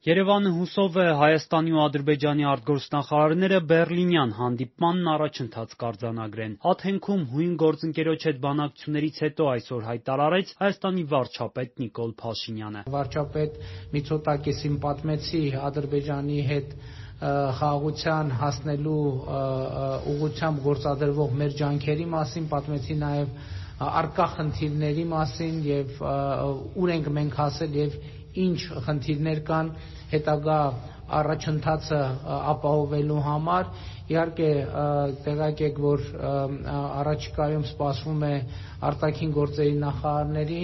Երևանը հուսով է Հայաստանի ու Ադրբեջանի արտգործնախարարները Բեռլինյան հանդիպմանն առաջընթաց կարձանագրեն: Աթենքում հույն գործընկերոջ հետ բանակցություններից հետո այսօր հայտարարեց Հայաստանի վարչապետ Նիկոլ Փաշինյանը: «Վարչապետ Միցոտակիսին պատմեցի Ադրբեջանի հետ խաղաղության հասնելու ուղղությամբ գործադրվող մեր ջանքերի մասին, պատմեցի նաև առկա խնդիրների մասին եւ ուր ենք մենք հասել եւ ինչ խնդիրներ կան հետագա առաջընթացը ապահովելու համար: Իհարկե տեղյակ եք, որ առաջիկայում սպասվում է ԱԳ նախարարների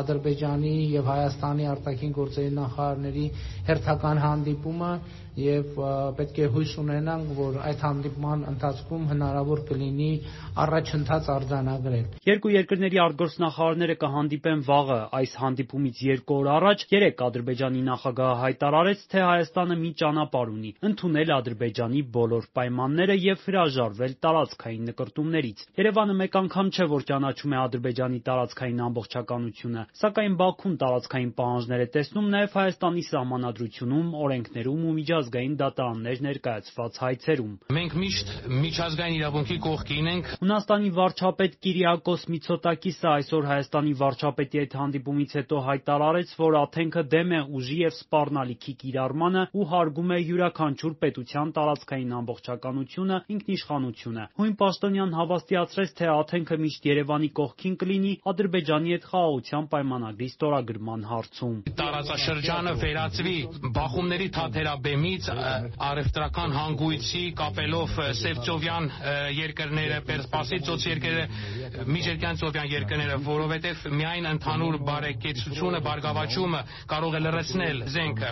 Ադրբեջանի եւ Հայաստանի ԱԳ նախարարների հերթական հանդիպումը եւ պետք է հույս ունենանք, որ այդ հանդիպման ընթացքում հնարավոր կլինի առաջընթաց արձանագրել»: Երկու երկրների արտգործնախարարները կհանդիպեն վաղը: Այս հանդիպումից երկու օր առաջ երեկ Ադրբեջանի նախագահը հայտարարեց, թե Հայաստանը մի ճանապարհ ունի՝ ընդունել Ադրբեջանի բոլոր պայմանները եւ հրաժարվել տարածքային նկրտումներից: Երևանը մեկ անգամ չէ, որ ճանաչում է Ադրբեջանի տարածքային ամբողջականությունը, սակայն Բաքուն տարածքային պահանջներ է տեսնում նաեւ Հայաստանի Սահմանադրությունում, օրենքներում ու միջազգային դատարաններ ներկայացված հայցերում: «Մենք միշտ միջազգային իրավունքի կողքին ենք»: Հունաստանի վարչապետ Կիրիակոս Միցոտակիսը այսօր Հայաստանի վարչապետի հետ հանդիպումից հետո հայտարարեց, որ Աթենքը դեմ է ուժի եւ սպառնալիքի կիրառմանը ու հարգում է յուրաքանչյուր պետության տարածքային ամբողջականությունը, ինքնիշխանությունը: Հույն Պաշտոնյանն հավաստիացրեց, թե Աթենքը միշտ Երևանի կողքին կլինի Ադրբեջանի հետ խաղաղության պայմանագրի ստորագրման հարցում: «Տարածաշրջանը վերածվի բախումների թատերաբեմից առեւտրական հանգույցի՝ կապելով Սևծովյան երկրները, Պերսպասի ծոց երկրները, Միջերկրածովյան երկրները, որովհետեւ միայն ընդհանուր բարեկեցությունը, բարգավաճումը կարող է լռեցնել զենքը,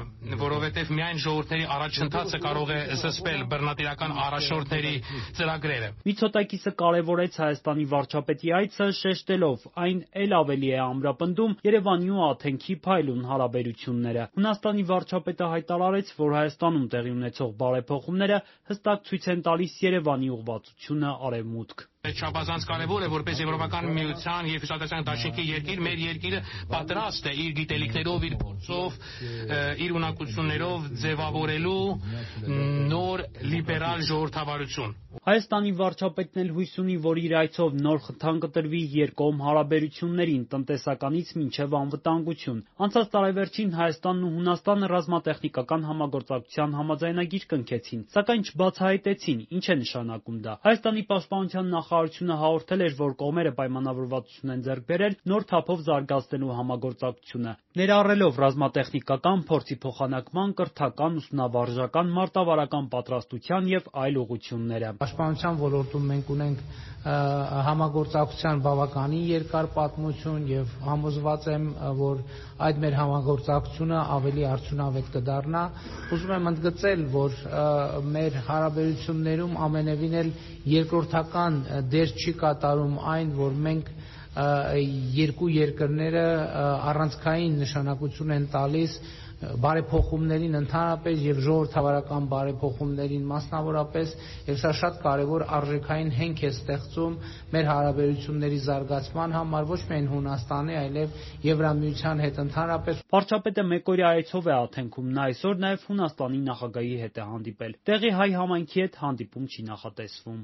որովհետեւ միայն ժողովուրդների առաջընթացը կարող է զսպել բռնատիրական առաջնորդների ծրագրերը»: Միցոտակիսը կարեւորեց Հայաստանի վարչապետի այցը՝ շեշտելով՝ այն էլ ավելի է ամրապնդում Երևանի ու Աթենքի փայլուն հարաբերությունները: Հունաստանի վարչապետը հայտարարեց, որ Հայաստանում տեղի ունեցող բարեփոխումները հստակ ցույց են տալիս Երևանի ուղղվածությունը Արեւմուտք: «Չափազանց կարեւոր է, որպես Եվրոպական միության եւ Հյուսիսատլանտյան դաշինքի երկիր մեր երկիրը պատրաստ է իր գիտելիքներով, իր փորձով, իր ունակություններով ձեւավորելու նոր լիբերալ ժողովրդավարություն»: Հայաստանի վարչապետն էլ հույս ունի, որ իր այցով նոր խթան կտրվի երկկողմ հարաբերություններին՝ տնտեսականից մինչեւ անվտանգություն: Անցած տարեվերջին Հայաստանն ու Հունաստանը ռազմատեխնիկական համագործակցության համաձայնագիր կնքեցին, սակայն չբացահայտեցին՝ ինչ է նշանակում դա: Հայաստանի պաշտպանության նախարարությունը հաղորդել էր, որ կողմերը պայմանավորվածություն են ձեռք բերել նոր թափով զարգացնելու համագործակցությունը՝ ներառելով ռազմատեխնիկական փորձի փոխանակման, կրթական, ուսումնավարժական, մարտավարական պատրաստության եւ այլ ուղղությունները: «Պաշտպանության ոլորտում մենք ունենք համագործակցության բավականին երկար պատմություն եւ համոզված եմ, որ այդ մեր համագործակցությունը ավելի արդյունավետ կդառնա: Ուզում եմ ընդգծել, որ մեր հարաբերություններում ամենեւին էլ երկրորդական դեր չի կատարում այն, որ մենք երկու երկրները առանցքային նշանակություն են տալիս բարեփոխումներին ընդհանրապես եւ ժողովրդավարական բարեփոխումներին մասնավորապես եւ սա շատ կարեւոր արժեքային հենք է ստեղծում մեր հարաբերությունների զարգացման համար ոչ միայն Հունաստանի, այլեւ Եվրամիության հետ ընդհանրապես»: Վարչապետը մեկօրյա այցով է Աթենքում: Նա այսօր նաեւ Հունաստանի նախագահի հետ է հանդիպել: Տեղի հայ համայնքի հետ հանդիպում չի նախատեսվում: